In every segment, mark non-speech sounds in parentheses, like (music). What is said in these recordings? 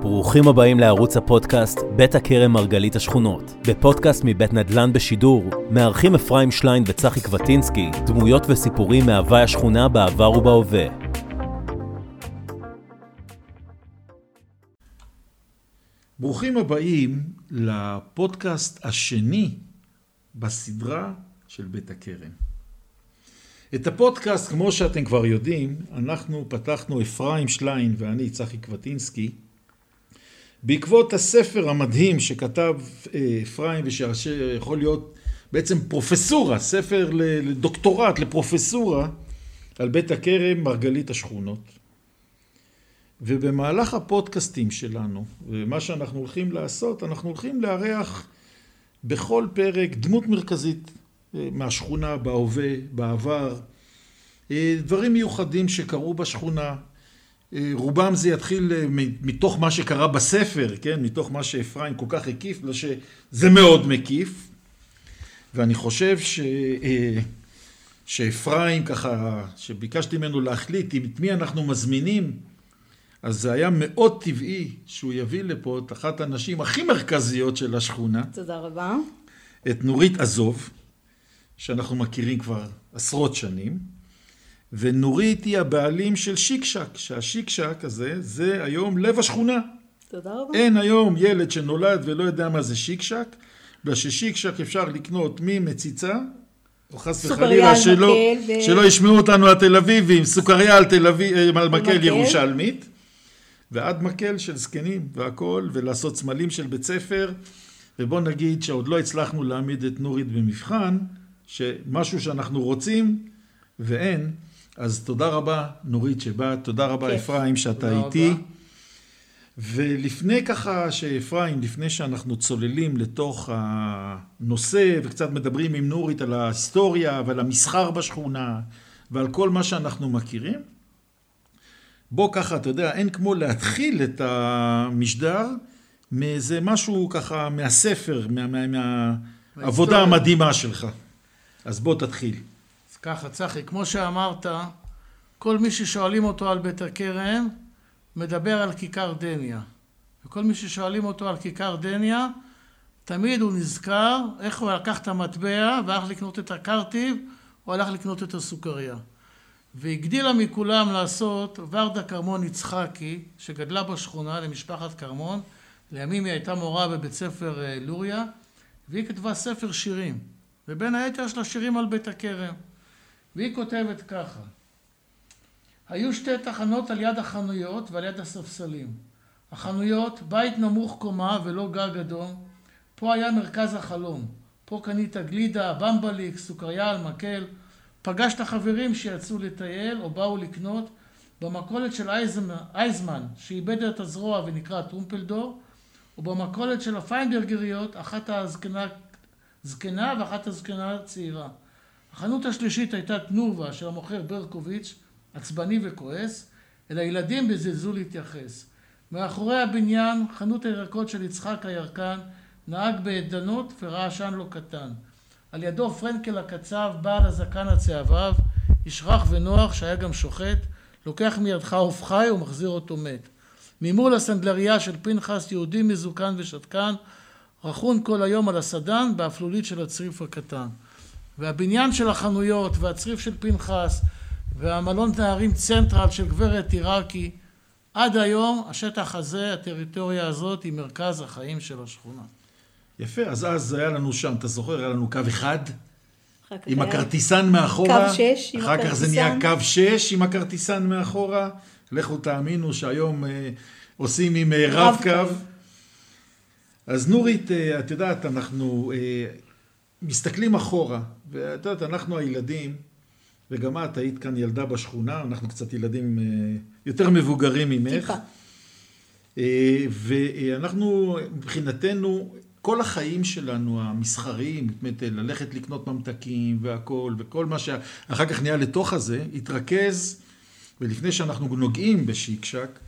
ברוכים הבאים לערוץ הפודקאסט בית הכרם מרגלית השכונות. בפודקאסט מבית נדל"ן בשידור, מארחים אפרים שליין וצחי קבטינסקי דמויות וסיפורים מהווי השכונה בעבר ובהווה. ברוכים הבאים לפודקאסט השני בסדרה של בית הכרם. את הפודקאסט, כמו שאתם כבר יודעים, אנחנו פתחנו אפרים שליין ואני, צחי קבטינסקי, בעקבות הספר המדהים שכתב אה, אפרים ושיכול להיות בעצם פרופסורה, ספר לדוקטורט, לפרופסורה, על בית הכרם מרגלית השכונות. ובמהלך הפודקאסטים שלנו, ומה שאנחנו הולכים לעשות, אנחנו הולכים לארח בכל פרק דמות מרכזית אה, מהשכונה, בהווה, בעבר, אה, דברים מיוחדים שקרו בשכונה. אה, רובם זה יתחיל מתוך מה שקרה בספר, כן? מתוך מה שאפרים כל כך הקיף, בגלל שזה מאוד מקיף. ואני חושב ש... שאפרים ככה, שביקשתי ממנו להחליט את מי אנחנו מזמינים, אז זה היה מאוד טבעי שהוא יביא לפה את אחת הנשים הכי מרכזיות של השכונה. תודה רבה. את נורית עזוב, שאנחנו מכירים כבר עשרות שנים, ונורית היא הבעלים של שיקשק, שהשיקשק הזה זה היום לב השכונה. תודה רבה. אין היום ילד שנולד ולא יודע מה זה שיקשק, בגלל ששיקשק אפשר לקנות ממציצה, או חס וחלילה שלא, ו... שלא ישמעו אותנו התל אביבים, סוכריה על תל אביב, אה, על מקל ירושלמית, ועד מקל של זקנים והכל, ולעשות סמלים של בית ספר, ובוא נגיד שעוד לא הצלחנו להעמיד את נורית במבחן, שמשהו שאנחנו רוצים ואין, אז תודה רבה נורית שבאת, תודה רבה כיף. אפרים שאתה תודה איתי. רבה. ולפני ככה שאפרים, לפני שאנחנו צוללים לתוך הנושא וקצת מדברים עם נורית על ההיסטוריה ועל המסחר בשכונה ועל כל מה שאנחנו מכירים, בוא ככה, אתה יודע, אין כמו להתחיל את המשדר מאיזה משהו ככה מהספר, מהעבודה מה, מה, המדהימה שלך. אז בוא תתחיל. ככה, צחי, כמו שאמרת, כל מי ששואלים אותו על בית הכרם, מדבר על כיכר דניה. וכל מי ששואלים אותו על כיכר דניה, תמיד הוא נזכר איך הוא לקח את המטבע והלך לקנות את הקרטיב, או הלך לקנות את הסוכריה. והגדילה מכולם לעשות ורדה כרמון יצחקי, שגדלה בשכונה למשפחת כרמון, לימים היא הייתה מורה בבית ספר אה, לוריה, והיא כתבה ספר שירים, ובין היתר יש לה שירים על בית הכרם. והיא כותבת ככה: היו שתי תחנות על יד החנויות ועל יד הספסלים. החנויות, בית נמוך קומה ולא גג אדום, פה היה מרכז החלום. פה קנית גלידה, במבליק, סוכריה על מקל. פגשת חברים שיצאו לטייל או באו לקנות במכולת של אייזמן, אייזמן שאיבד את הזרוע ונקרא טרומפלדור, ובמכולת של הפיינברגריות, אחת הזקנה זקנה ואחת הזקנה צעירה. החנות השלישית הייתה תנובה של המוכר ברקוביץ', עצבני וכועס, אל הילדים בזלזול להתייחס. מאחורי הבניין, חנות הירקות של יצחק הירקן, נהג בעדנות ורעשן לא קטן. על ידו פרנקל הקצב, בעל הזקן הצהבהב, איש רך ונוח שהיה גם שוחט, לוקח מידך עוף חי ומחזיר אותו מת. ממול הסנדלריה של פנחס, יהודי מזוקן ושתקן, רכון כל היום על הסדן באפלולית של הצריף הקטן. והבניין של החנויות והצריף של פנחס והמלון נערים צנטרל של גברת עיראקי עד היום השטח הזה, הטריטוריה הזאת היא מרכז החיים של השכונה. יפה, אז אז היה לנו שם, אתה זוכר, היה לנו קו אחד עם הכרטיסן מאחורה. קו שש עם הכרטיסן. אחר כך זה נהיה קו שש עם הכרטיסן מאחורה. לכו תאמינו שהיום אה, עושים עם אה, רב קו. אז נורית, אה, את יודעת, אנחנו אה, מסתכלים אחורה, ואת יודעת, אנחנו הילדים, וגם את היית כאן ילדה בשכונה, אנחנו קצת ילדים אה, יותר מבוגרים ממך. טיפה. ואנחנו, מבחינתנו, כל החיים שלנו, המסחריים, באמת, ללכת לקנות ממתקים והכול, וכל מה שאחר כך נהיה לתוך הזה, התרכז, ולפני שאנחנו נוגעים בשיקשק,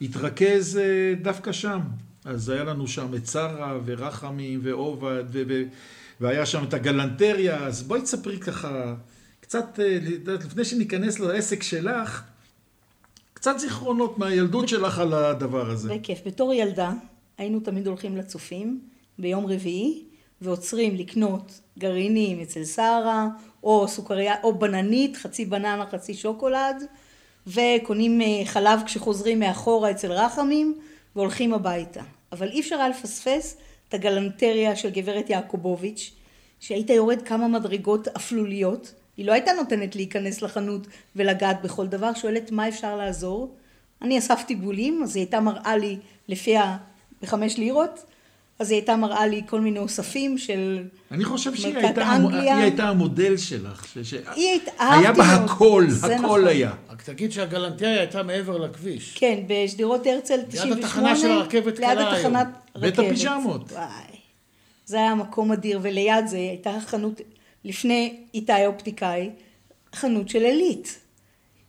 התרכז דווקא שם. אז היה לנו שם את שרה ורחמים ועובד, ו- ו- והיה שם את הגלנטריה, אז בואי תספרי ככה, קצת, לפני שניכנס לעסק שלך, קצת זיכרונות מהילדות שלך על הדבר הזה. בכיף. בתור ילדה היינו תמיד הולכים לצופים ביום רביעי ועוצרים לקנות גרעינים אצל שרה או סוכריה או בננית, חצי בננה, חצי שוקולד וקונים אה, חלב כשחוזרים מאחורה אצל רחמים והולכים הביתה. אבל אי אפשר היה לפספס את הגלנטריה של גברת יעקובוביץ', שהיית יורד כמה מדרגות אפלוליות, היא לא הייתה נותנת להיכנס לחנות ולגעת בכל דבר, שואלת מה אפשר לעזור. אני אספתי בולים, אז היא הייתה מראה לי לפי ה... בחמש לירות, אז היא הייתה מראה לי כל מיני אוספים של אני חושב שהיא הייתה, היא הייתה המודל שלך. ש... ש... היא הייתה, היה בה הכל, הכל נכון. היה. רק תגיד שהגלנטריה הייתה מעבר לכביש. כן, בשדרות הרצל 98. ליד התחנה של הרכבת קלה ליד התחנת היום. בית הפיג'מות. וואי. זה היה מקום אדיר, וליד זה הייתה חנות, לפני איתי אופטיקאי, חנות של עילית.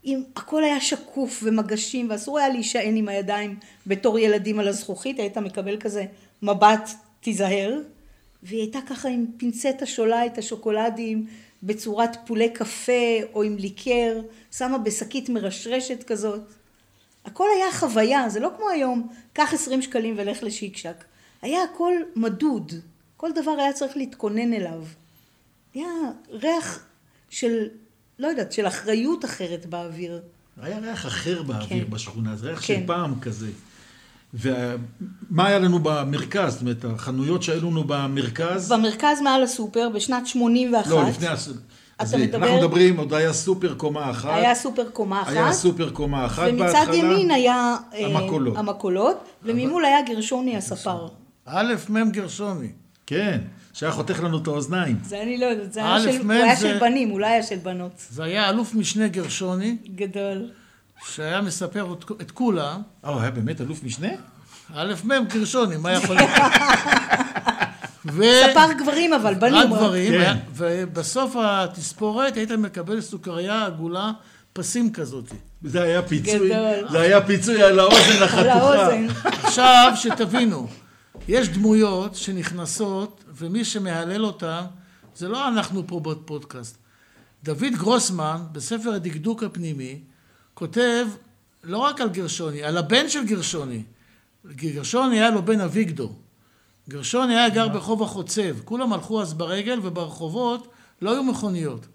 עם, הכל היה שקוף ומגשים, ואסור היה להישען עם הידיים בתור ילדים על הזכוכית, היית מקבל כזה מבט, תיזהר. והיא הייתה ככה עם פינצטה שולה את השוקולדים בצורת פולי קפה או עם ליקר, שמה בשקית מרשרשת כזאת. הכל היה חוויה, זה לא כמו היום, קח עשרים שקלים ולך לשיקשק. היה הכל מדוד, כל דבר היה צריך להתכונן אליו. היה ריח של, לא יודעת, של אחריות אחרת באוויר. היה ריח אחר באוויר כן. בשכונה, זה ריח כן. של פעם כזה. ומה היה לנו במרכז? זאת אומרת, החנויות שהיו לנו במרכז... במרכז מעל הסופר, בשנת 81, לא, לפני... הס- אז מדבר- אנחנו מדברים, עוד היה סופר קומה אחת. היה סופר קומה אחת. היה סופר קומה אחת ומצד בהתחלה. ימין היה אה, המכולות. המכולות, וממול היה גרשוני הספר. א' מ' גרשוני. כן, שהיה חותך לנו את האוזניים. זה אני לא יודעת, זה היה של, מ' הוא היה זה- של בנים, הוא לא היה של בנות. זה היה אלוף משנה גרשוני, גדול. שהיה מספר את- את כולם. אה, הוא היה באמת אלוף משנה? א' מ' גרשוני, מה יכול להיות? (laughs) ו... ספר גברים אבל, בנים. רק. גברים, כן. ובסוף התספורת היית מקבל סוכריה עגולה פסים כזאת. זה היה פיצוי. גדול. זה היה פיצוי על האוזן על החתוכה. האוזן. עכשיו, שתבינו, יש דמויות שנכנסות, ומי שמהלל אותן, זה לא אנחנו פה בפודקאסט. דוד גרוסמן, בספר הדקדוק הפנימי, כותב לא רק על גרשוני, על הבן של גרשוני. גרשוני היה לו בן אביגדור. גרשוני היה גר ברחוב החוצב. כולם הלכו אז ברגל, וברחובות לא היו מכוניות.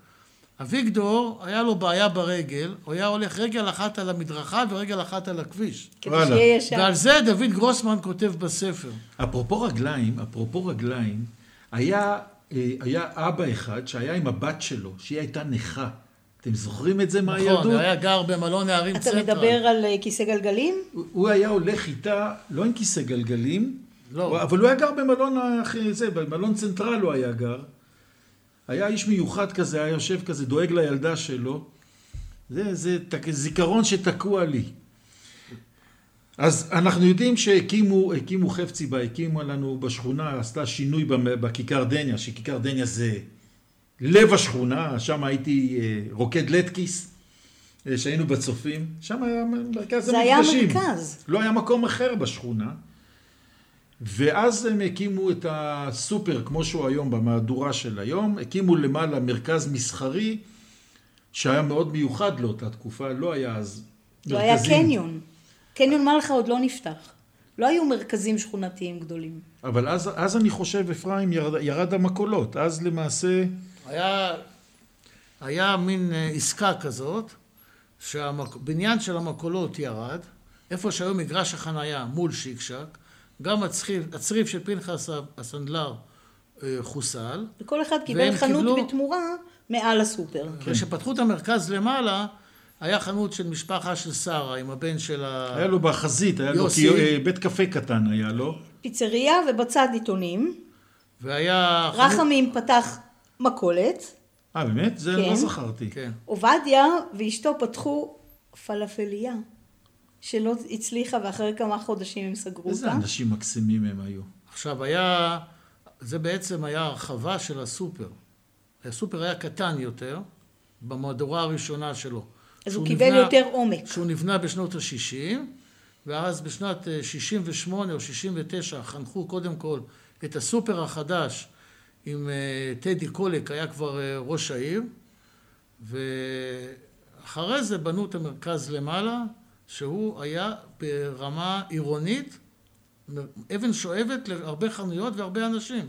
אביגדור, היה לו בעיה ברגל, הוא היה הולך רגל אחת על המדרכה ורגל אחת על הכביש. כדי. שיהיה ישר. ועל זה דוד גרוסמן כותב בספר. אפרופו רגליים, אפרופו רגליים, היה, אה, היה אבא אחד שהיה עם הבת שלו, שהיא הייתה נכה. אתם זוכרים את זה מהילדות? נכון, הוא היה גר במלון נערים אתה צנטרל. מדבר על אה, כיסא גלגלים? הוא- הוא היה הולך איתה, לא עם כיסא גלגלים, לא. אבל הוא היה גר במלון, אחרי זה, במלון צנטרל הוא היה גר. היה איש מיוחד כזה, היה יושב כזה, דואג לילדה שלו. זה, זה תק- זיכרון שתקוע לי. אז אנחנו יודעים שהקימו, הקימו חפציבה, הקימו לנו בשכונה, עשתה שינוי בכיכר דניה, שכיכר דניה זה לב השכונה, שם הייתי אה, רוקד לטקיס, אה, שהיינו בצופים, שם היה מרכז זה היה המפגשים. המרכז. לא היה מקום אחר בשכונה. ואז הם הקימו את הסופר, כמו שהוא היום, במהדורה של היום, הקימו למעלה מרכז מסחרי, שהיה מאוד מיוחד לאותה תקופה, לא היה אז לא היה מרכזים. קניון. קניון מלחה עוד לא נפתח. לא היו מרכזים שכונתיים גדולים. אבל אז, אז אני חושב, אפרים, ירד, ירד המקולות. אז למעשה, היה, היה מין אה, עסקה כזאת, שהבניין של המכולות ירד, איפה שהיום מגרש החנייה מול שיקשק, גם הצריף, הצריף של פנחס הסנדלר אה, חוסל, וכל אחד קיבל חנות קיבלו- בתמורה מעל הסופר. כשפתחו את המרכז למעלה, היה חנות של משפחה של שרה עם הבן של ה... היה לו בחזית, היה לו יוסי. כי, אה, בית קפה קטן היה לו. פיצריה ובצד עיתונים. והיה... חנות- רחמים פתח מכולת. אה, באמת? זה כן. לא זכרתי. כן. עובדיה ואשתו פתחו פלאפליה, שלא הצליחה ואחרי כמה חודשים הם סגרו איזה אותה. אנשים מקסימים הם היו. עכשיו היה, זה בעצם היה הרחבה של הסופר. הסופר היה קטן יותר, במהדורה הראשונה שלו. אז הוא קיבל נבנה- יותר עומק. שהוא נבנה בשנות ה-60, ואז בשנת אה, 68 או 69 חנכו קודם כל את הסופר החדש עם אה, טדי קולק, היה כבר אה, ראש העיר, ואחרי זה בנו את המרכז למעלה, שהוא היה ברמה עירונית, אבן שואבת להרבה חנויות והרבה אנשים.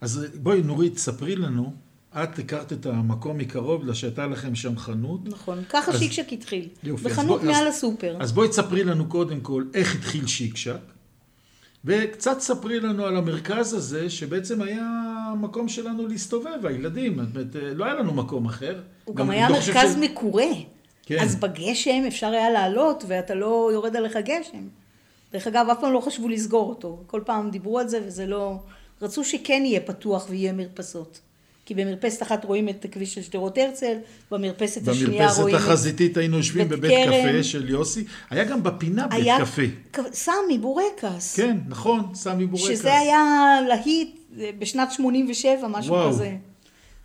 אז בואי נורית, ספרי לנו, את הכרת את המקום מקרוב, בגלל שהייתה לכם שם חנות. נכון, ככה אז- שיקשק התחיל. יופי, בחנות בוא- מעל אז- הסופר. אז בואי תספרי לנו קודם כל איך התחיל שיקשק, וקצת ספרי לנו על המרכז הזה, שבעצם היה המקום שלנו להסתובב, הילדים, זאת אומרת, לא היה לנו מקום אחר. הוא גם היה לא מרכז ש- מקורה. כן. אז בגשם אפשר היה לעלות ואתה לא יורד עליך גשם. דרך אגב, אף פעם לא חשבו לסגור אותו. כל פעם דיברו על זה וזה לא... רצו שכן יהיה פתוח ויהיה מרפסות. כי במרפסת אחת רואים את הכביש של שדרות הרצל, במרפסת השנייה במרפסת רואים... את- החזיתית היינו יושבים בית בבית כרם. קפה של יוסי, היה גם בפינה בית היה קפה. ק- סמי בורקס. כן, נכון, סמי בורקס. שזה היה להיט אה, בשנת 87, משהו וואו. כזה.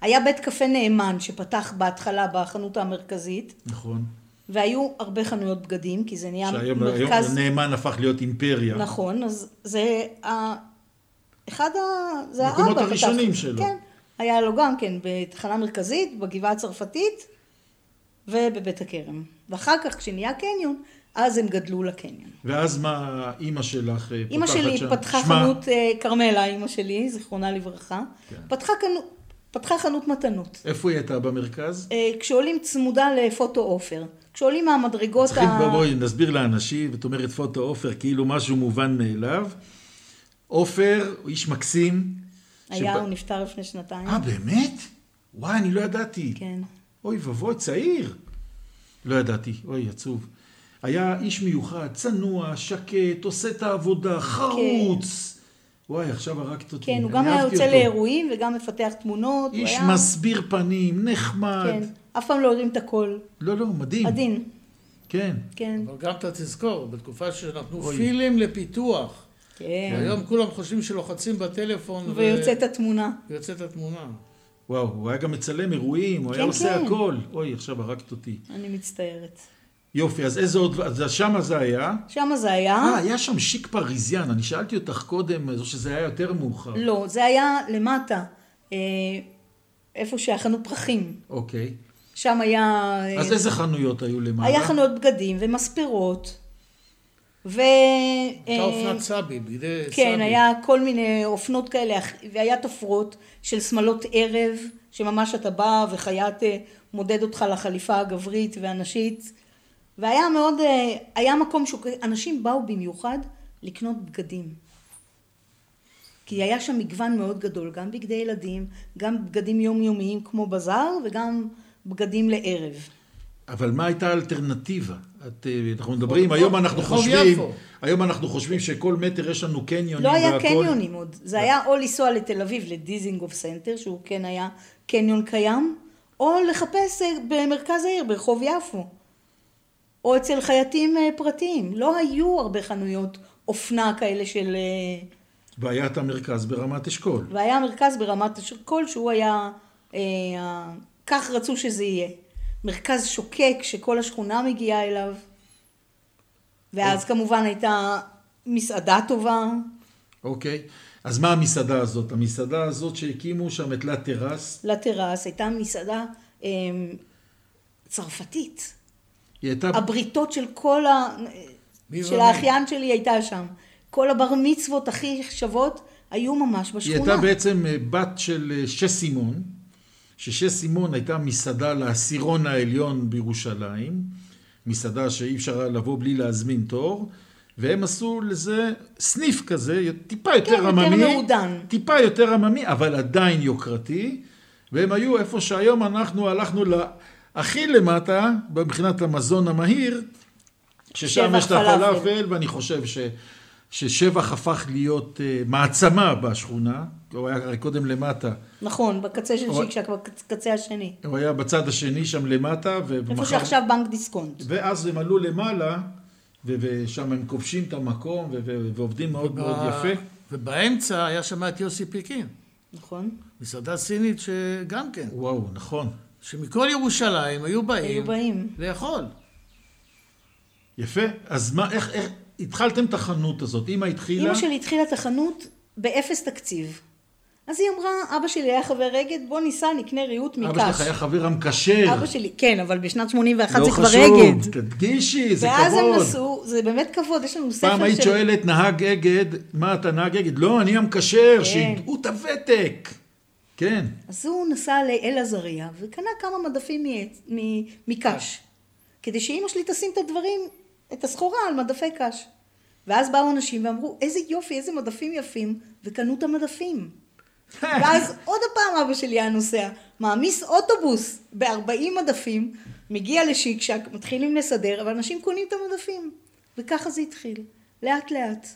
היה בית קפה נאמן שפתח בהתחלה בחנות המרכזית, נכון. והיו הרבה חנויות בגדים, כי זה נהיה שהיום היום מרכז... נאמן הפך להיות אימפריה. נכון, אז זה ה... אחד ה... זה המקומות האבא פתח. הראשונים שלו. כן, היה לו גם כן בתחנה מרכזית, בגבעה הצרפתית ובבית הכרם. ואחר כך כשנהיה קניון, אז הם גדלו לקניון. ואז מה אימא שלך אה, אימא פותחת שלי שם? פתחה שמה? חנות, אה, כרמלה, אימא שלי, זיכרונה לברכה, כן. פתחה, קנו- פתחה חנות מתנות. איפה היא הייתה במרכז? אה, כשעולים צמודה לפוטו עופר. כשעולים מהמדרגות צריכים, ה... בואי נסביר לאנשים, את אומרת פוטו עופר כאילו משהו מובן מאליו. עופר הוא איש מקסים. היה, שבא- הוא נפטר לפני שנתיים. אה, באמת? וואי, אני לא ידעתי. כן. אוי ואבוי, צעיר. לא ידעתי, אוי, עצוב. היה איש מיוחד, צנוע, שקט, עושה את העבודה, חרוץ. וואי, עכשיו הרגת אותי. כן, הוא גם היה יוצא. לאירועים וגם מפתח תמונות. איש היה... מסביר פנים, נחמד. כן, אף פעם לא הרים את הקול. לא, לא, מדהים. עדין, כן. כן. אבל גם אתה תזכור, בתקופה שנתנו אוי. פילים לפיתוח. כן. היום כולם חושבים שלוחצים בטלפון ו- ויוצאת התמונה. ויוצאת התמונה. וואו, הוא היה גם מצלם אירועים, הוא היה כן, עושה כן. הכל. אוי, עכשיו הרגת אותי. אני מצטערת. יופי, אז איזה עוד... אז שמה זה היה? שמה זה היה? אה, היה שם שיק פריזיאן. אני שאלתי אותך קודם, שזה היה יותר מאוחר. לא, זה היה למטה, אה, איפה שהחנות פרחים. אוקיי. שם היה... אה, אז איזה חנויות היו למעלה? היה חנויות בגדים ומספרות. ו... הייתה אה, אופנת סבי, בידי סבי. כן, היה כל מיני אופנות כאלה, והיה תופרות של שמלות ערב, שממש אתה בא וחייט אה, מודד אותך לחליפה הגברית והנשית. והיה מאוד, אה, היה מקום שאנשים באו במיוחד לקנות בגדים. כי היה שם מגוון מאוד גדול, גם בגדי ילדים, גם בגדים יומיומיים כמו בזאר, וגם בגדים לערב. אבל מה הייתה האלטרנטיבה? את, אה, אנחנו מדברים, היום אנחנו רחוב חושבים, יפו. היום אנחנו חושבים שכל מטר יש לנו קניונים לא היה והכל. קניונים עוד, זה היה או לנסוע לתל אביב לדיזינגוף סנטר, שהוא כן היה קניון קיים, או לחפש אה, במרכז העיר, ברחוב יפו, או אצל חייטים אה, פרטיים. לא היו הרבה חנויות אופנה כאלה של... אה, והיה את המרכז ברמת אשכול. והיה מרכז ברמת אשכול שהוא היה... אה, כך רצו שזה יהיה. מרכז שוקק שכל השכונה מגיעה אליו. ואז כמובן הייתה מסעדה טובה. אוקיי. אז מה המסעדה הזאת? המסעדה הזאת שהקימו שם את לה טרס, לטרס, הייתה מסעדה אה, צרפתית. היא הייתה... הבריתות של כל ה... של? האחיין שלי הייתה שם. כל הבר מצוות הכי שוות היו ממש היא בשכונה. הייתה בעצם אה, בת של אה, שש סימון, ששש סימון הייתה מסעדה לעשירון העליון בירושלים, מסעדה שאי אפשר היה לבוא בלי להזמין תור, והם עשו לזה סניף כזה, טיפה יותר כן, יותר עממי, מעודן. טיפה יותר עממי, אבל עדיין יוקרתי, והם היו איפה שהיום אנחנו הלכנו הכי למטה, מבחינת המזון המהיר, ששם יש את הפלאפל, פלאפל. ואני חושב ש... ששבח הפך להיות uh, מעצמה בשכונה, הוא היה הרי קודם למטה, נכון, בקצה של שיקשק, בקצה השני. הוא היה בצד השני שם למטה, איפה ומחר- שעכשיו בנק דיסקונט. ואז הם עלו למעלה, ו- ושם הם כובשים את המקום, ו- ו- ועובדים מאוד מאוד ב- יפה. ובאמצע היה שם את יוסי פיקין, נכון? מסעדה סינית שגם כן, וואו, נכון. שמכל ירושלים היו באים, היו באים. לאכול. יפה. אז מה, איך, איך, התחלתם את החנות הזאת, אמא התחילה? אימא שלי התחילה את החנות באפס תקציב. אז היא אמרה, אבא שלי היה חבר אגד, בוא ניסע, נקנה ריהוט מקש. אבא שלך היה חבר המקשר. אבא שלי, כן, אבל בשנת 81 לא זה כבר חשוב, אגד. תדגישי, זה ואז הם כבוד. נסעו, זה באמת כבוד, יש לנו ספר פעם היית שואלת נהג אגד, מה אתה נהג אגד? לא, אני המקשר, שידעו את הוותק. כן. אז הוא נסע לאל עזריה וקנה כמה מדפים מקש, כדי שאימא שלי תשים את הדברים, את הסחורה על מדפי קש. ואז באו אנשים ואמרו, איזה יופי, איזה מדפים יפים, וקנו את המדפים. (laughs) ואז עוד הפעם אבא שלי היה נוסע, מעמיס אוטובוס ב-40 מדפים, מגיע לשיקשק, מתחילים לסדר, אבל אנשים קונים את המדפים. וככה זה התחיל, לאט לאט.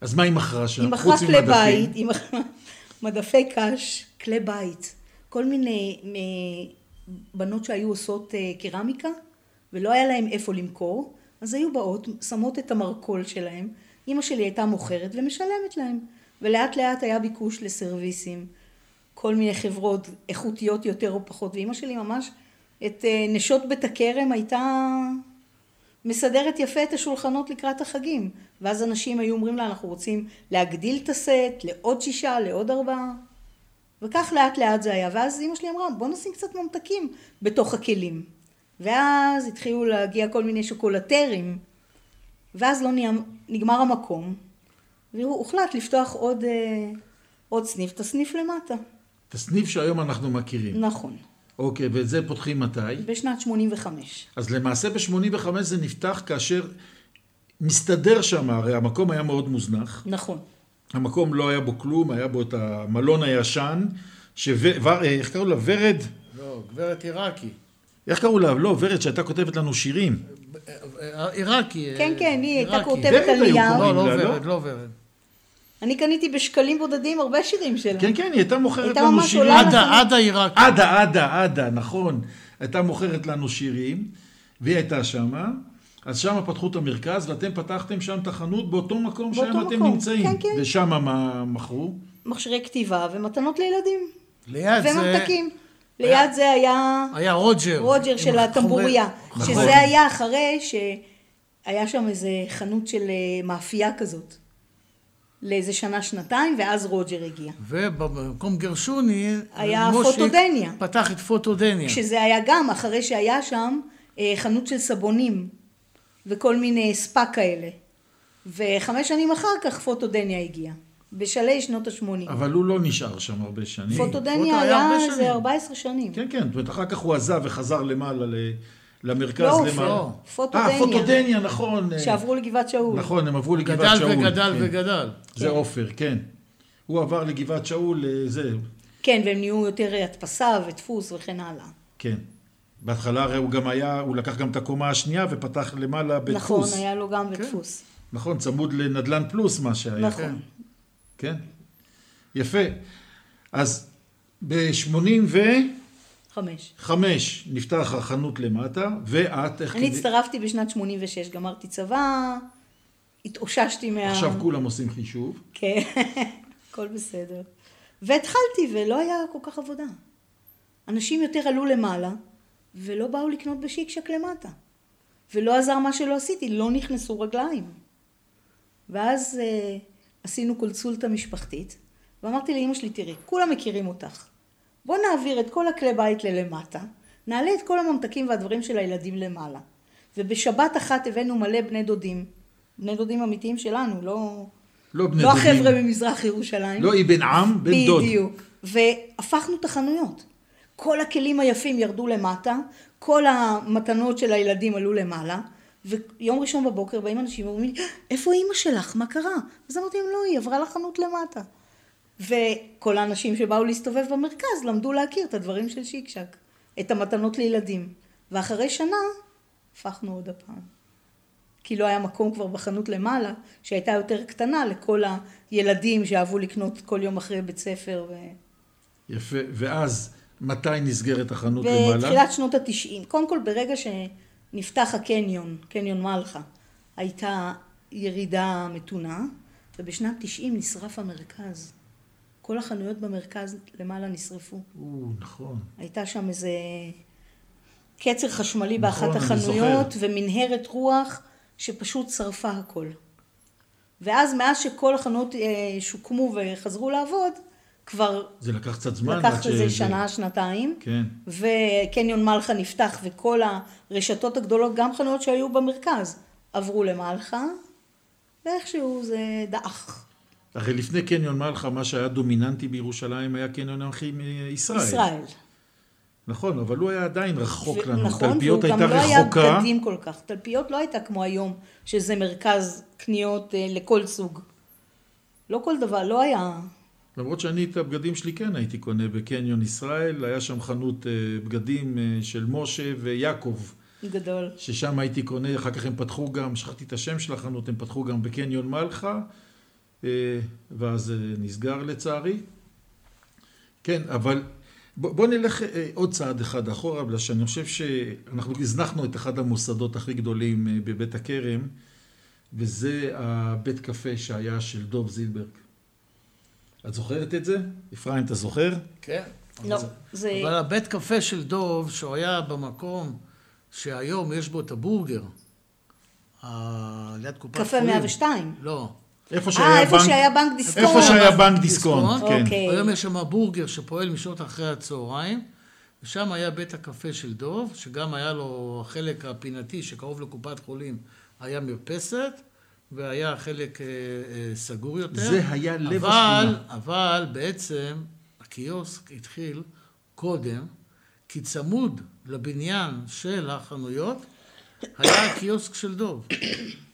אז מה היא מכרה שם? היא מכרה כלי? בית, היא מכרה מדפי קש, כלי בית, כל מיני בנות שהיו עושות אה, קרמיקה ולא היה להם איפה למכור, אז היו באות, שמות את המרכול שלהם, אימא שלי הייתה מוכרת ומשלמת להם, ולאט לאט היה ביקוש לסרוויסים, כל מיני חברות איכותיות יותר או פחות, ואימא שלי ממש את אה, נשות בית הכרם הייתה מסדרת יפה את השולחנות לקראת החגים. ואז אנשים היו אומרים לה, אנחנו רוצים להגדיל את הסט לעוד שישה, לעוד ארבעה. וכך לאט לאט זה היה. ואז אמא שלי אמרה, בוא נשים קצת ממתקים בתוך הכלים. ואז התחילו להגיע כל מיני שוקולטרים. ואז לא נהיה, נגמר המקום. והוחלט לפתוח עוד, אה, עוד סניף, את הסניף למטה. את הסניף שהיום אנחנו מכירים. נכון. אוקיי, ואת זה פותחים מתי? בשנת 85. אז למעשה ב-85 זה נפתח כאשר מסתדר שם, הרי המקום היה מאוד מוזנח. נכון. המקום לא היה בו כלום, היה בו את המלון הישן. ור... איך קראו לה? ורד? לא, גברת עיראקי. איך קראו לה? לא, ורד שהייתה כותבת לנו שירים. עיראקי. כן, כן, היא הייתה. כותבת ורד על נייר. לא, לא לה, לא? ורד, לא ורד. אני קניתי בשקלים בודדים הרבה שירים שלה. כן, כן, היא הייתה מוכרת לנו שירים. עדה, עדה עיראקי. עדה, עדה, עדה, נכון. הייתה מוכרת לנו שירים, והיא הייתה שמה. אז שם פתחו את המרכז, ואתם פתחתם שם את החנות באותו מקום באותו שם אתם מקום, נמצאים. כן, כן. ושם מה מכרו? מכשירי כתיבה ומתנות לילדים. ליד זה... וממתקים. ליד זה היה היה רוג'ר. רוג'ר של הטמבוריה. נכון. שזה היה אחרי שהיה שם איזה חנות של אה, מאפייה כזאת. לאיזה שנה, שנתיים, ואז רוג'ר הגיע. ובמקום גרשוני... היה מושיק פוטודניה. פתח את פוטודניה. כשזה היה גם אחרי שהיה שם אה, חנות של סבונים וכל מיני ספא כאלה. וחמש שנים אחר כך פוטודניה הגיע. בשלהי שנות ה-80. אבל הוא לא נשאר שם הרבה שנים. פוטו פוטודניה היה. איזה 14 שנים. כן, כן, זאת אומרת, אחר כך הוא עזב וחזר למעלה, ל- למרכז לא, למעלה. לא. פוטודניה. אה, פוטודניה, נכון. אה, שעברו לגבעת שאול. נכון, הם עברו לגבעת גדל שאול. וגדל כן. וגדל. זה עופר, כן. הוא עבר לגבעת שאול, אה, זה, כן, והם נהיו יותר הדפסה ודפוס וכן הלאה. כן. בהתחלה הרי הוא גם היה, הוא לקח גם את הקומה השנייה ופתח למעלה בדפוס. נכון, היה לו גם בדפוס. נכון, צמוד לנדל"ן פלוס מה שהיה. נכון. כן. יפה. אז ב-85 חמש. נפתח החנות למטה, ואת, איך אני כדי- הצטרפתי בשנת 86, גמרתי צבא, התאוששתי מה... עכשיו כולם עושים חישוב. כן, (laughs) הכל בסדר. והתחלתי, ולא היה כל כך עבודה. אנשים יותר עלו למעלה, ולא באו לקנות בשיקשק למטה. ולא עזר מה שלא עשיתי, לא נכנסו רגליים. ואז אה, עשינו קונסולטה משפחתית, ואמרתי לאמא שלי, תראי, כולם מכירים אותך. בוא נעביר את כל הכלי בית ללמטה, נעלה את כל הממתקים והדברים של הילדים למעלה. ובשבת אחת הבאנו מלא בני דודים, בני דודים אמיתיים שלנו, לא, לא בני לא דודים. החבר'ה ממזרח ירושלים. לא אבן עם, בן דוד. בדיוק. והפכנו את החנויות. כל הכלים היפים ירדו למטה, כל המתנות של הילדים עלו למעלה, ויום ראשון בבוקר באים אנשים ואומרים לי, איפה אימא שלך? מה קרה? אז אמרתי להם, לא, היא עברה לחנות למטה. וכל האנשים שבאו להסתובב במרכז למדו להכיר את הדברים של שיקשק, את המתנות לילדים. ואחרי שנה, הפכנו עוד הפעם. כי לא היה מקום כבר בחנות למעלה, שהייתה יותר קטנה לכל הילדים שאהבו לקנות כל יום אחרי בית ספר. ו... יפה. ואז, מתי נסגרת החנות למעלה? בתחילת שנות התשעים. קודם כל, ברגע שנפתח הקניון, קניון מלחה, הייתה ירידה מתונה, ובשנת תשעים נשרף המרכז. כל החנויות במרכז למעלה נשרפו. או, נכון. הייתה שם איזה קצר חשמלי נכון, באחת החנויות. ומנהרת רוח שפשוט שרפה הכל. ואז מאז שכל החנויות אה, שוקמו וחזרו לעבוד, כבר... זה לקח קצת זמן. לקח איזה שנה, שנתיים. כן. וקניון מלחה נפתח, וכל הרשתות הגדולות, גם חנויות שהיו במרכז, עברו למלחה, ואיכשהו זה דעך. הרי לפני קניון מלחה, מה שהיה דומיננטי בירושלים היה קניון האחים ישראל. ישראל. נכון, אבל הוא היה עדיין רחוק ו- לנו. נכון, תלפיות הייתה רחוקה. נכון, והוא גם לא היה בגדים כל כך. תלפיות לא הייתה כמו היום, שזה מרכז קניות אה, לכל סוג. לא כל דבר, לא היה... למרות שאני את הבגדים שלי כן הייתי קונה בקניון ישראל, היה שם חנות אה, בגדים אה, של משה ויעקב. גדול. ששם הייתי קונה, אחר כך הם פתחו גם, שכחתי את השם של החנות, הם פתחו גם בקניון מלחה, ואז נסגר לצערי. כן, אבל בוא, בוא נלך אה, עוד צעד אחד אחורה, בגלל שאני חושב שאנחנו הזנחנו את אחד המוסדות הכי גדולים אה, בבית הכרם, וזה הבית קפה שהיה של דוב זילברג. את זוכרת את זה? אפרים, אתה זוכר? כן. לא, זה... אבל הבית קפה של דוב, שהוא היה במקום שהיום יש בו את הבורגר, ליד קופת חולים. קפה 102. לא. איפה שהיה, 아, איפה בנק, שהיה בנק דיסקונט. איפה שהיה בנק דיסקונט, כן. אוקיי. היום יש שם בורגר שפועל משעות אחרי הצהריים, ושם היה בית הקפה של דוב, שגם היה לו החלק הפינתי שקרוב לקופת חולים, היה מרפסת, והיה חלק אה, אה, סגור יותר. זה היה לב אבל, השכונה. אבל בעצם הקיוסק התחיל קודם, כי צמוד לבניין של החנויות, היה הקיוסק של דוב.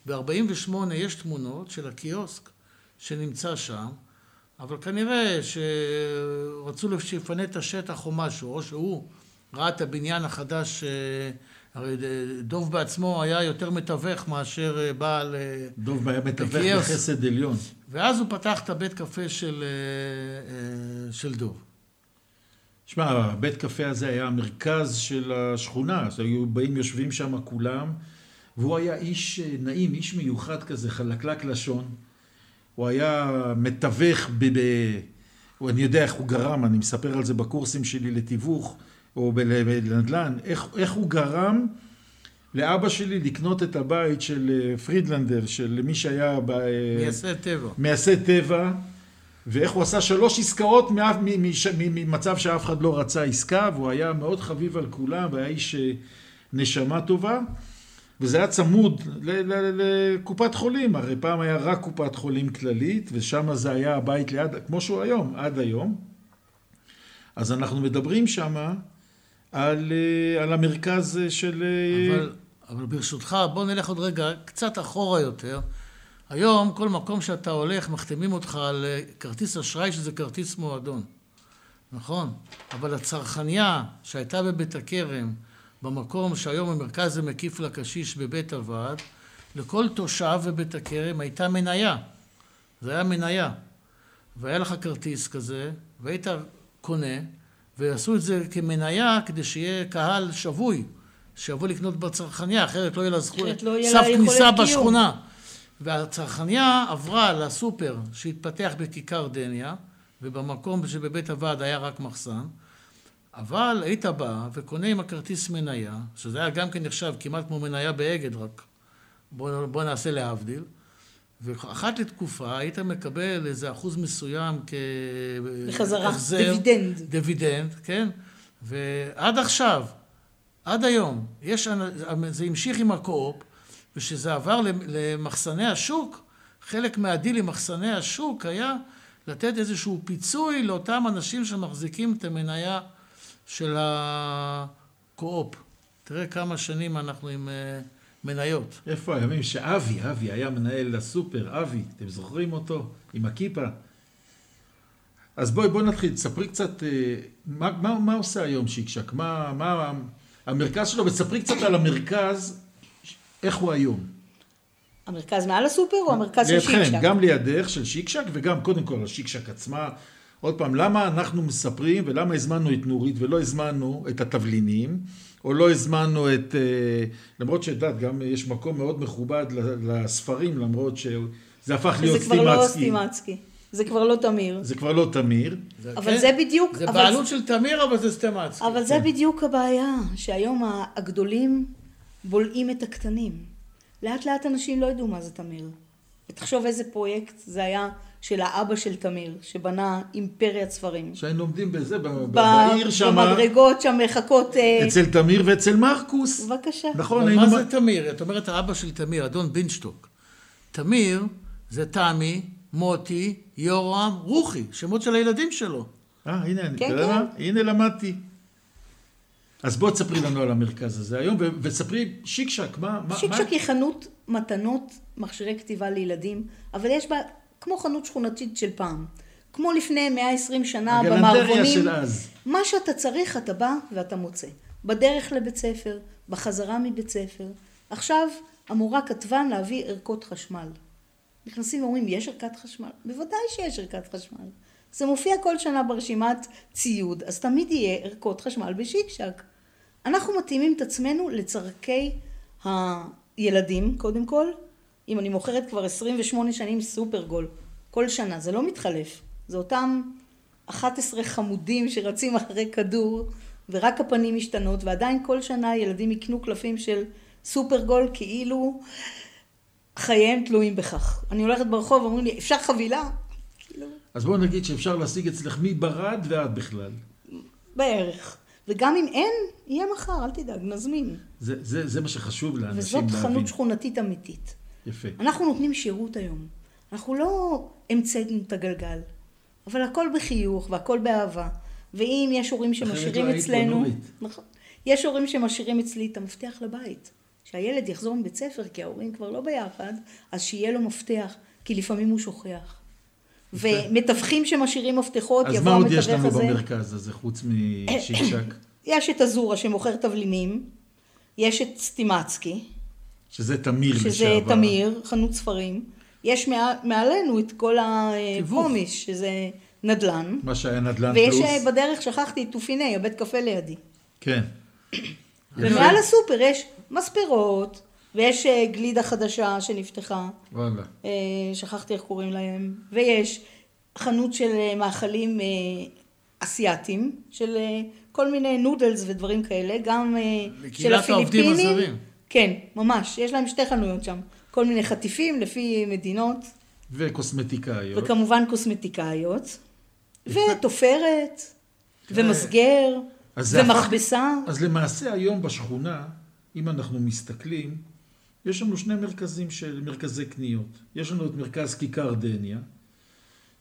ב-48 יש תמונות של הקיוסק שנמצא שם, אבל כנראה שרצו שיפנה את השטח או משהו, או שהוא ראה את הבניין החדש, אה, הרי דוב בעצמו היה יותר מתווך מאשר אה, בעל... אה, דוב היה מתווך בחסד עליון. ואז הוא פתח את הבית קפה של, של דוב. שמע, הבית קפה הזה היה המרכז של השכונה, אז היו באים, יושבים שם כולם. והוא היה איש אה, נעים, איש מיוחד כזה, חלקלק לשון. הוא היה מתווך ב... ב... אני יודע איך הוא גרם, אני מספר על זה בקורסים שלי לתיווך או בנדל"ן, איך, איך הוא גרם לאבא שלי לקנות את הבית של אה, פרידלנדר, של מי שהיה... ב... אה, מייסד טבע. מייסד טבע, ואיך הוא עשה שלוש עסקאות ממצב שאף אחד לא רצה עסקה, והוא היה מאוד חביב על כולם, והיה איש נשמה טובה. וזה היה צמוד לקופת חולים, הרי פעם היה רק קופת חולים כללית, ושם זה היה הבית ליד, כמו שהוא היום, עד היום. אז אנחנו מדברים שם על, אה, על המרכז של... אה, אבל, אבל ברשותך, בוא נלך עוד רגע קצת אחורה יותר. היום, כל מקום שאתה הולך, מחתימים אותך על אה, כרטיס אשראי, שזה כרטיס מועדון. נכון? אבל הצרכניה שהייתה בבית הכרם, במקום שהיום המרכז מקיף לקשיש בבית הוועד, לכל תושב בבית הכרם הייתה מניה. זה היה מניה. והיה לך כרטיס כזה, והיית קונה, ועשו את זה כמניה כדי שיהיה קהל שבוי, שיבוא לקנות בצרכניה, אחרת לא יהיה לה זכות, לא סף כניסה בשכונה. והצרכניה עברה לסופר שהתפתח בכיכר דניה, ובמקום שבבית הוועד היה רק מחסן, אבל היית בא וקונה עם הכרטיס מניה, שזה היה גם כן נחשב כמעט כמו מניה באגד, רק. בוא, בוא נעשה להבדיל, ואחת לתקופה היית מקבל איזה אחוז מסוים כ... בחזרה, דיבידנד. דיבידנד, כן? ועד עכשיו, עד היום, יש, זה המשיך עם הקו-אופ, וכשזה עבר למחסני השוק, חלק מהדיל עם מחסני השוק היה לתת איזשהו פיצוי לאותם אנשים שמחזיקים את המניה של הקו-אופ. תראה כמה שנים אנחנו עם אה, מניות. איפה הימים שאבי, אבי היה מנהל הסופר, אבי, אתם זוכרים אותו? עם הכיפה. אז בואי, בואי נתחיל, תספרי קצת, אה, מה, מה, מה עושה היום שיקשק? מה, מה המרכז שלו? וספרי קצת על המרכז, איך הוא היום. המרכז מעל הסופר או המרכז של שיקשק? לידכם, גם לידך של שיקשק וגם קודם כל השיקשק עצמה, עוד פעם, למה אנחנו מספרים ולמה הזמנו את נורית ולא הזמנו את התבלינים, או לא הזמנו את... אה, למרות שאת יודעת, גם יש מקום מאוד מכובד לספרים, למרות שזה הפך להיות סטימצקי. זה כבר לא סטימצקי. זה כבר לא תמיר. זה כבר לא תמיר. אבל כן, זה בדיוק... זה בעלות של תמיר, אבל זה סטימצקי. אבל זה כן. בדיוק הבעיה, שהיום הגדולים בולעים את הקטנים. לאט לאט אנשים לא ידעו מה זה תמיר. ותחשוב איזה פרויקט זה היה של האבא של תמיר, שבנה אימפריית ספרים. שהיינו עומדים בזה, בעיר שם. במדרגות שם מחכות... אה, אצל תמיר ואצל מרקוס. בבקשה. נכון, היינו... מה זה תמיר? את אומרת האבא של תמיר, אדון בינשטוק. תמיר זה תמי, מוטי, יורם, רוחי, שמות של הילדים שלו. אה, הנה, אני, כן, כן. הנה למדתי. אז בואי תספרי לנו על המרכז הזה היום, וספרי שיקשק, מה... שיקשק מה... היא חנות מתנות, מכשירי כתיבה לילדים, אבל יש בה, כמו חנות שכונתית של פעם. כמו לפני 120 שנה במערבונים. של אז. מה שאתה צריך, אתה בא ואתה מוצא. בדרך לבית ספר, בחזרה מבית ספר. עכשיו, המורה כתבה להביא ערכות חשמל. נכנסים ואומרים, יש ערכת חשמל? בוודאי שיש ערכת חשמל. זה מופיע כל שנה ברשימת ציוד, אז תמיד יהיה ערכות חשמל בשיקשק. אנחנו מתאימים את עצמנו לצורכי הילדים, קודם כל. אם אני מוכרת כבר 28 שנים סופרגול, כל שנה, זה לא מתחלף. זה אותם 11 חמודים שרצים (laughs) אחרי כדור, ורק הפנים משתנות, ועדיין כל שנה ילדים יקנו קלפים של סופרגול כאילו חייהם תלויים בכך. אני הולכת ברחוב, אומרים לי, אפשר חבילה? כאילו... אז בואו נגיד שאפשר להשיג אצלך מברד ועד בכלל. בערך. וגם אם אין, יהיה מחר, אל תדאג, נזמין. זה, זה, זה מה שחשוב לאנשים להבין. וזאת חנות שכונתית אמיתית. יפה. אנחנו נותנים שירות היום. אנחנו לא המצאנו את הגלגל, אבל הכל בחיוך והכל באהבה. ואם יש הורים שמשאירים אצלנו... נכון. יש הורים שמשאירים אצלי את המפתח לבית. שהילד יחזור מבית ספר, כי ההורים כבר לא ביחד, אז שיהיה לו מפתח, כי לפעמים הוא שוכח. ומתווכים שמשאירים מפתחות, יבוא המתווך הזה. אז מה עוד יש לנו במרכז הזה, חוץ משיקשק? (coughs) יש את אזורה שמוכר תבלינים, יש את סטימצקי. שזה תמיר לשעבר. שזה תמיר, חנות ספרים. יש מעלינו את כל הפומיש, שזה נדל"ן. מה שהיה נדל"ן ויש פלוס. ויש בדרך, שכחתי, את טופיני, הבית קפה לידי. כן. (coughs) ומעל הסופר יש מספרות, ויש אה, גלידה חדשה שנפתחה. וואלה. אה, שכחתי איך קוראים להם. ויש חנות של אה, מאכלים אסייתיים, של כל מיני נודלס ודברים כאלה, גם של הפיליפינים. כן, ממש. יש להם שתי חנויות שם. כל מיני חטיפים לפי מדינות. וקוסמטיקאיות. וכמובן קוסמטיקאיות. ותופרת, ומסגר, ומכבסה. אז למעשה היום בשכונה, אם אנחנו מסתכלים, יש לנו שני מרכזים של מרכזי קניות. יש לנו את מרכז כיכר דניה,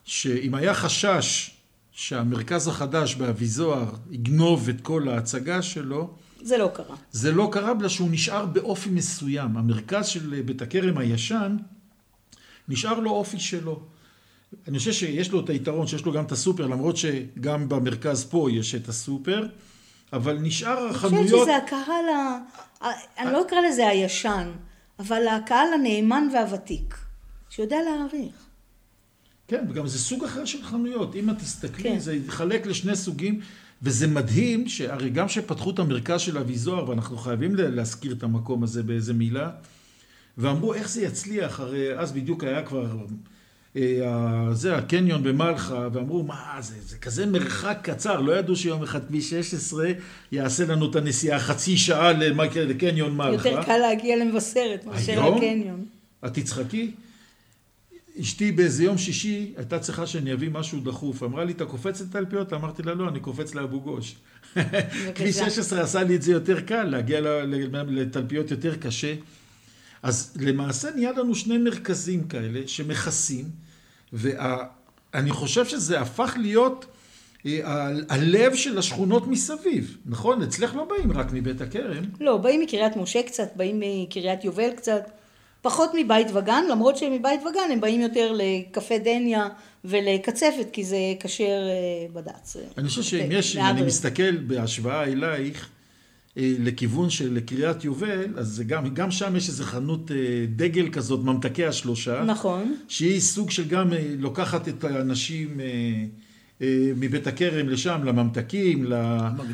שאם היה חשש שהמרכז החדש באביזוהר יגנוב את כל ההצגה שלו, זה לא קרה. זה לא קרה בגלל שהוא נשאר באופי מסוים. המרכז של בית הכרם הישן, נשאר לו אופי שלו. אני חושב שיש לו את היתרון שיש לו גם את הסופר, למרות שגם במרכז פה יש את הסופר, אבל נשאר החנויות... אני חושבת שזה הקהל, ה... אני לא אקרא לזה הישן, אבל הקהל הנאמן והוותיק, שיודע להעריך. כן, וגם זה סוג אחר של חנויות. אם את תסתכלי, כן. זה יתחלק לשני סוגים, וזה מדהים שהרי גם כשפתחו את המרכז של אביזוהר, ואנחנו חייבים להזכיר את המקום הזה באיזה מילה, ואמרו איך זה יצליח, הרי אז בדיוק היה כבר אה, זה הקניון במלחה, ואמרו, מה, זה, זה כזה מרחק קצר, לא ידעו שיום אחד כביש 16 יעשה לנו את הנסיעה חצי שעה לקניון מלחה. יותר קל להגיע למבשרת מאשר לקניון. את תצחקי? אשתי באיזה יום שישי הייתה צריכה שאני אביא משהו דחוף. אמרה לי, אתה קופץ לתלפיות? אמרתי לה, לא, אני קופץ לאבו גוש. כביש 16 עשה לי את זה יותר קל, להגיע לתלפיות יותר קשה. אז למעשה נהיה לנו שני מרכזים כאלה שמכסים, ואני חושב שזה הפך להיות אה, הלב של השכונות מסביב, נכון? אצלך לא באים רק מבית הכרם. לא, באים מקריית משה קצת, באים מקריית יובל קצת, פחות מבית וגן, למרות שמבית וגן הם באים יותר לקפה דניה ולקצפת, כי זה כשר אה, בד"ץ. אני חושב שאם יש, אם אני מסתכל בהשוואה אלייך, אה, לכיוון של קריית יובל, אז גם, גם שם יש איזו חנות אה, דגל כזאת, ממתקי השלושה. נכון. שהיא סוג של גם לוקחת את האנשים מבית הכרם לשם, לממתקים,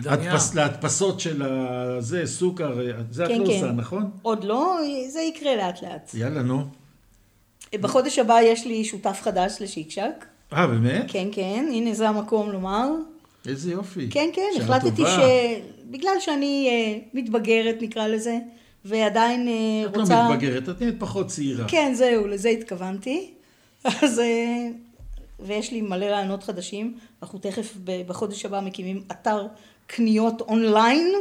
להדפס, להדפסות של הזה, סוכר, זה כן, את לא כן. עושה, נכון? עוד לא, זה יקרה לאט לאט. יאללה, נו. בחודש הבא יש לי שותף חדש לשיקשק. אה, באמת? כן, כן, הנה זה המקום לומר. איזה יופי. כן, כן, החלטתי ש... בגלל שאני מתבגרת נקרא לזה, ועדיין את רוצה... את לא מתבגרת, את נהיית פחות צעירה. כן, זהו, לזה התכוונתי. (laughs) אז... ויש לי מלא רעיונות חדשים. אנחנו תכף בחודש הבא מקימים אתר קניות אונליין.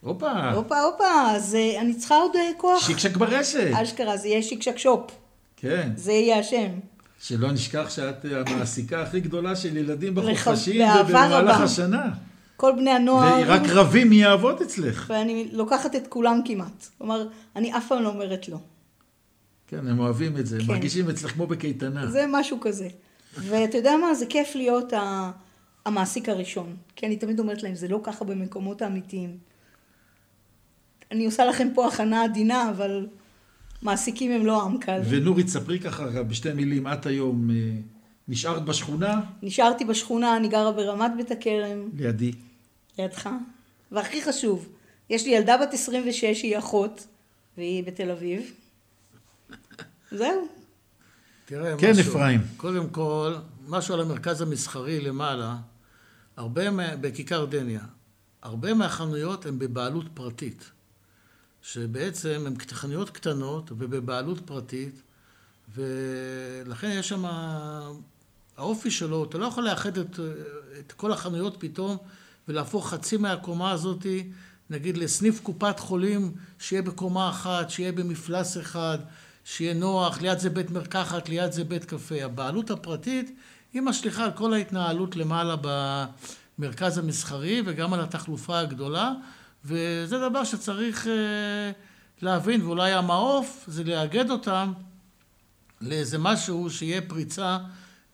הופה. הופה, הופה, אז אה, אני צריכה עוד אה, כוח. שיקשק ברשת. אשכרה, זה יהיה שיקשק שופ. כן. זה יהיה השם. שלא נשכח שאת המעסיקה הכי גדולה של ילדים בחופשים ובמהלך השנה. כל בני הנוער. ורק רבים מי יעבוד אצלך. ואני לוקחת את כולם כמעט. כלומר, אני אף פעם לא אומרת לא. כן, הם אוהבים את זה, כן. מרגישים אצלך כמו בקייטנה. זה משהו כזה. ואתה יודע מה, זה כיף להיות המעסיק הראשון. כי אני תמיד אומרת להם, זה לא ככה במקומות האמיתיים. אני עושה לכם פה הכנה עדינה, אבל מעסיקים הם לא עם קל. ונורי, תספרי ככה בשתי מילים, את היום אה, נשארת בשכונה? נשארתי בשכונה, אני גרה ברמת בית הכרם. לידי. לידך. והכי חשוב, יש לי ילדה בת 26, היא אחות, והיא בתל אביב. זהו. תראה, כן, משהו, אפרים. קודם כל, משהו על המרכז המסחרי למעלה, הרבה, בכיכר דניה, הרבה מהחנויות הן בבעלות פרטית. שבעצם הן חנויות קטנות ובבעלות פרטית, ולכן יש שם, האופי שלו, אתה לא יכול לאחד את, את כל החנויות פתאום ולהפוך חצי מהקומה הזאתי, נגיד לסניף קופת חולים שיהיה בקומה אחת, שיהיה במפלס אחד, שיהיה נוח, ליד זה בית מרקחת, ליד זה בית קפה. הבעלות הפרטית היא משליכה על כל ההתנהלות למעלה במרכז המסחרי וגם על התחלופה הגדולה. וזה דבר שצריך אה, להבין, ואולי המעוף זה לאגד אותם לאיזה משהו שיהיה פריצה,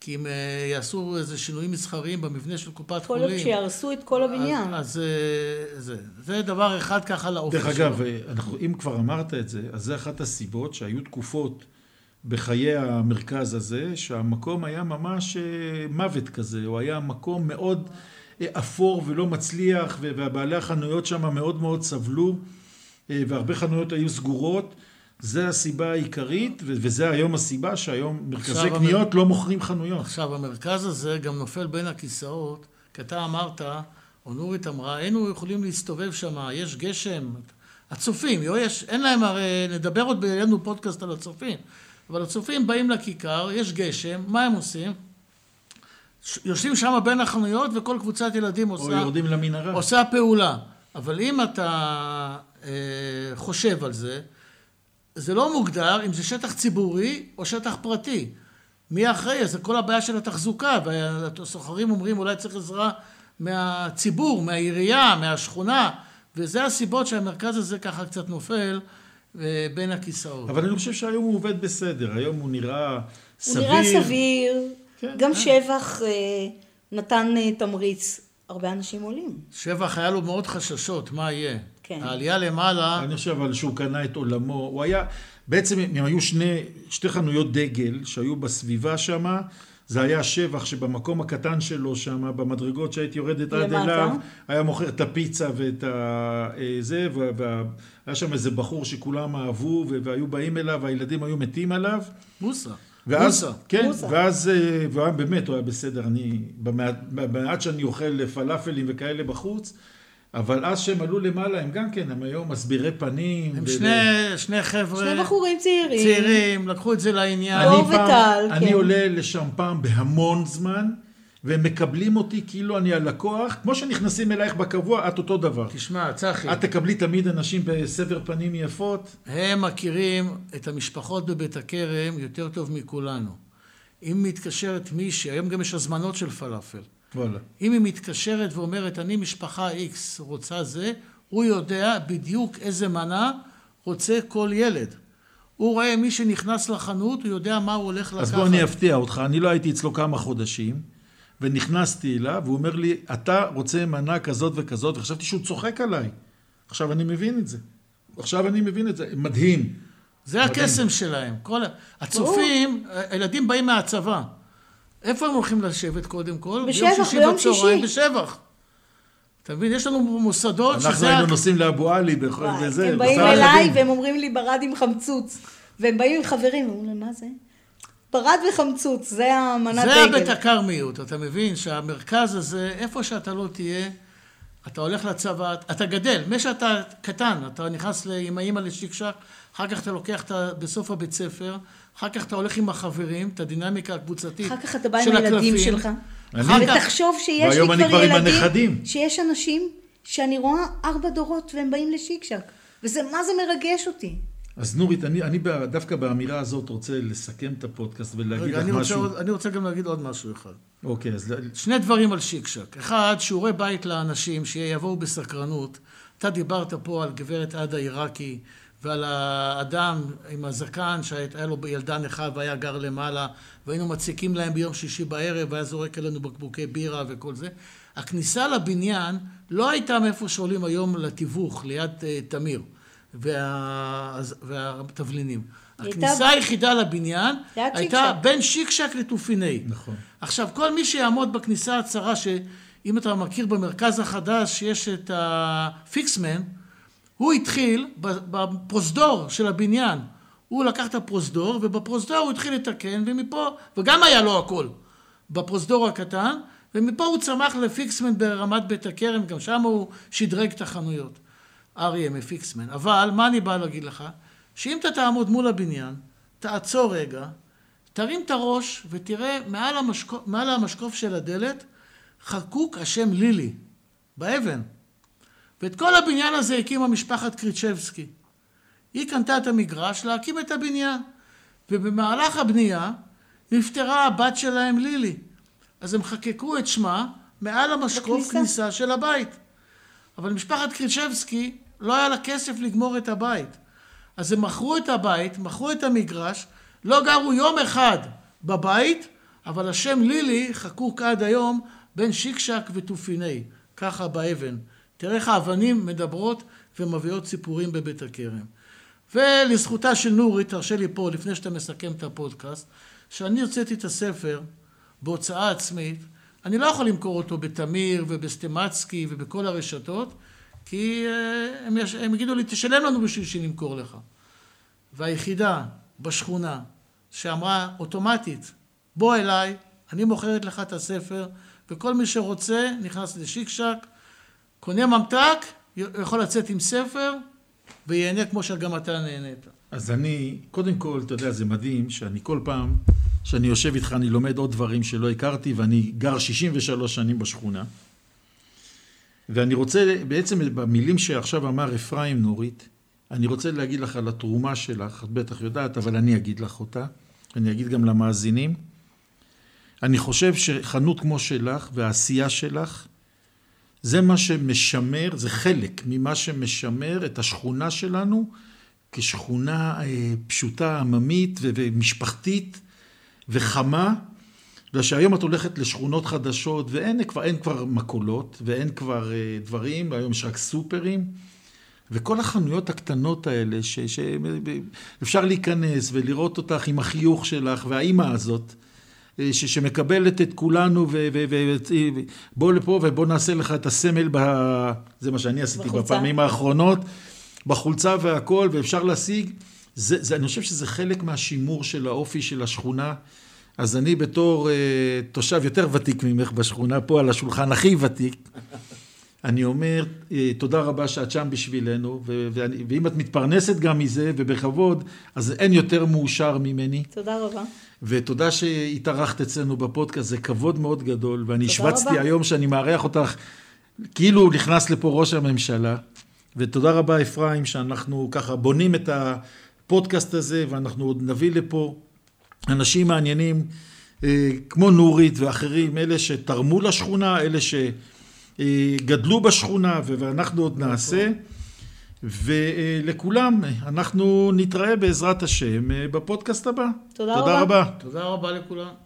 כי אם אה, יעשו איזה שינויים מסחריים במבנה של קופת חולים. יכול להיות שיהרסו את כל הבניין. אז, אז אה, זה, זה דבר אחד ככה לאופן שלו. דרך אגב, אנחנו, אם כבר אמרת את זה, אז זה אחת הסיבות שהיו תקופות בחיי המרכז הזה, שהמקום היה ממש מוות כזה, הוא היה מקום מאוד... אפור ולא מצליח, ובעלי החנויות שם מאוד מאוד סבלו, אה, והרבה חנויות היו סגורות. זה הסיבה העיקרית, וזה היום הסיבה שהיום מרכזי קניות המר... לא מוכרים חנויות. עכשיו, המרכז הזה גם נופל בין הכיסאות, כי אתה אמרת, או נורית אמרה, היינו יכולים להסתובב שם, יש גשם. הצופים, יש, אין להם הרי, נדבר עוד, יהיה לנו פודקאסט על הצופים, אבל הצופים באים לכיכר, יש גשם, מה הם עושים? יושבים שם בין החנויות וכל קבוצת ילדים עושה... או יורדים למנהרה. עושה פעולה. אבל אם אתה אה, חושב על זה, זה לא מוגדר אם זה שטח ציבורי או שטח פרטי. מי אחראי? זה כל הבעיה של התחזוקה, והסוחרים אומרים אולי צריך עזרה מהציבור, מהעירייה, מהשכונה, וזה הסיבות שהמרכז הזה ככה קצת נופל אה, בין הכיסאות. אבל אני חושב שהיום הוא עובד בסדר, היום הוא נראה סביר. הוא נראה סביר. כן, גם כן. שבח אה, נתן אה, תמריץ. הרבה אנשים עולים. שבח היה לו מאוד חששות, מה יהיה? כן. העלייה למעלה... אני חושב על שהוא קנה את עולמו. הוא היה... בעצם הם היו שני, שתי חנויות דגל שהיו בסביבה שם. זה היה שבח שבמקום הקטן שלו שם, במדרגות שהייתי יורדת עד אליו, היה מוכר את הפיצה ואת ה... אה, זה, והיה שם איזה בחור שכולם אהבו והיו באים אליו, והילדים היו מתים עליו. מוסה. ואז, מוסה. כן, מוסה. ואז, אה, והוא היה באמת, הוא היה בסדר, אני, במעט, במעט שאני אוכל פלאפלים וכאלה בחוץ, אבל אז שהם עלו למעלה, הם גם כן, הם היום מסבירי פנים. הם ו... שני, שני חבר'ה. שני בחורים צעירים. צעירים, לקחו את זה לעניין. דור וטל, כן. אני עולה לשם פעם בהמון זמן. והם מקבלים אותי כאילו אני הלקוח, כמו שנכנסים אלייך בקבוע, את אותו דבר. תשמע, צחי. את תקבלי תמיד אנשים בסבר פנים יפות. הם מכירים את המשפחות בבית הכרם יותר טוב מכולנו. אם מתקשרת מישהי, היום גם יש הזמנות של פלאפל. וואלה. אם היא מתקשרת ואומרת, אני משפחה X רוצה זה, הוא יודע בדיוק איזה מנה רוצה כל ילד. הוא רואה מי שנכנס לחנות, הוא יודע מה הוא הולך לקחת. אז בוא אני אפתיע אותך, אני לא הייתי אצלו כמה חודשים. ונכנסתי אליו, והוא אומר לי, אתה רוצה מנה כזאת וכזאת, וחשבתי שהוא צוחק עליי. עכשיו אני מבין את זה. עכשיו אני מבין את זה. מדהים. זה מדהים. הקסם שלהם. כל... הצופים, הילדים באים מהצבא. איפה הם הולכים לשבת קודם כל? בשבח, ביום שישי. בצהריים, בשבח. אתה מבין? יש לנו מוסדות שזה... אנחנו היינו נוסעים לאבו עלי וזה. הם באים אליי והם אומרים לי ברד עם חמצוץ. והם באים עם חברים, אומרים להם, מה זה? פרד וחמצוץ, זה המנת דגל. זה הבית הקרמיות, אתה מבין שהמרכז הזה, איפה שאתה לא תהיה, אתה הולך לצבא, אתה גדל, משאתה קטן, אתה נכנס עם האימא לשקשק, אחר כך אתה לוקח את בסוף הבית ספר, אחר כך אתה הולך עם החברים, את הדינמיקה הקבוצתית אחר כך אתה בא עם הילדים שלך. אני- ותחשוב שיש לי כבר ילדים, הנכדים. שיש אנשים שאני רואה ארבע דורות והם באים לשיקשק. וזה, מה זה מרגש אותי? אז נורית, אני, אני דווקא באמירה הזאת רוצה לסכם את הפודקאסט ולהגיד רגע, לך אני רוצה, משהו. עוד- אני רוצה גם להגיד עוד משהו אחד. אוקיי, אז שני דברים על שיקשק. אחד, שיעורי בית לאנשים שיבואו בסקרנות. אתה דיברת פה על גברת עדה עיראקי ועל האדם עם הזקן שהיה לו ילדה נכה והיה גר למעלה והיינו מציקים להם ביום שישי בערב והיה זורק אלינו בקבוקי בירה וכל זה. הכניסה לבניין לא הייתה מאיפה שעולים היום לתיווך ליד אה, תמיר וה... והתבלינים. הכניסה היחידה לבניין הייתה. בין שיקשק לתופיני. נכון. עכשיו, כל מי שיעמוד בכניסה הצרה, שאם אתה מכיר במרכז החדש, יש את הפיקסמן, הוא התחיל בפרוזדור של הבניין. הוא לקח את הפרוזדור, ובפרוזדור הוא התחיל לתקן, ומפה, וגם היה לו הכל, בפרוזדור הקטן, ומפה הוא צמח לפיקסמן ברמת בית הכרם, גם שם הוא שדרג את החנויות. אריה מפיקסמן. אבל, מה אני בא להגיד לך? שאם אתה תעמוד מול הבניין, תעצור רגע, תרים את הראש ותראה מעל המשקוף, מעל המשקוף של הדלת חקוק השם לילי, באבן. ואת כל הבניין הזה הקימה משפחת קריצ'בסקי. היא קנתה את המגרש להקים את הבניין. ובמהלך הבנייה נפטרה הבת שלהם לילי. אז הם חקקו את שמה מעל המשקוף בכניסה. כניסה של הבית. אבל משפחת קריצ'בסקי לא היה לה כסף לגמור את הבית. אז הם מכרו את הבית, מכרו את המגרש, לא גרו יום אחד בבית, אבל השם לילי חקוק עד היום בין שיקשק ותופיני, ככה באבן. תראה איך האבנים מדברות ומביאות סיפורים בבית הכרם. ולזכותה של נורית, תרשה לי פה, לפני שאתה מסכם את הפודקאסט, שאני הוצאתי את הספר בהוצאה עצמית, אני לא יכול למכור אותו בתמיר ובסטמצקי ובכל הרשתות, כי אה, הם, יש, הם יגידו לי, תשלם לנו בשביל שנמכור לך. והיחידה בשכונה שאמרה אוטומטית, בוא אליי, אני מוכרת לך את הספר, וכל מי שרוצה נכנס לשיקשק, קונה ממתק, יכול לצאת עם ספר, וייהנה כמו שגם אתה נהנית. אז אני, קודם כל, אתה יודע, זה מדהים שאני כל פעם שאני יושב איתך, אני לומד עוד דברים שלא הכרתי, ואני גר 63 שנים בשכונה. ואני רוצה, בעצם במילים שעכשיו אמר אפרים נורית, אני רוצה להגיד לך על התרומה שלך, את בטח יודעת, אבל אני אגיד לך אותה, אני אגיד גם למאזינים. אני חושב שחנות כמו שלך והעשייה שלך, זה מה שמשמר, זה חלק ממה שמשמר את השכונה שלנו כשכונה אה, פשוטה, עממית ומשפחתית וחמה. בגלל שהיום את הולכת לשכונות חדשות ואין כבר, אין כבר מכולות ואין כבר אה, דברים, היום יש רק סופרים. וכל החנויות הקטנות האלה, שאפשר להיכנס ולראות אותך עם החיוך שלך והאימא הזאת, אה, ש- שמקבלת את כולנו ובוא לפה ובוא נעשה לך את הסמל, ב... זה מה שאני עשיתי בחולצה. בפעמים האחרונות, בחולצה והכל, ואפשר להשיג, זה, זה, אני חושב שזה חלק מהשימור של האופי של השכונה. אז אני בתור אה, תושב יותר ותיק ממך בשכונה, פה על השולחן הכי ותיק, אני אומר, אה, תודה רבה שאת שם בשבילנו, ו- ואני, ואם את מתפרנסת גם מזה ובכבוד, אז אין יותר מאושר ממני. תודה רבה. ותודה שהתארחת אצלנו בפודקאסט, זה כבוד מאוד גדול, ואני רבה. היום שאני מארח אותך, כאילו נכנס לפה ראש הממשלה. ותודה רבה אפרים, שאנחנו ככה בונים את הפודקאסט הזה, ואנחנו עוד נביא לפה אנשים מעניינים, אה, כמו נורית ואחרים, אלה שתרמו לשכונה, אלה שגדלו בשכונה, ואנחנו עוד נעשה. ולכולם, אנחנו נתראה בעזרת השם אה, בפודקאסט הבא. תודה תודה רבה. רבה. תודה רבה לכולם.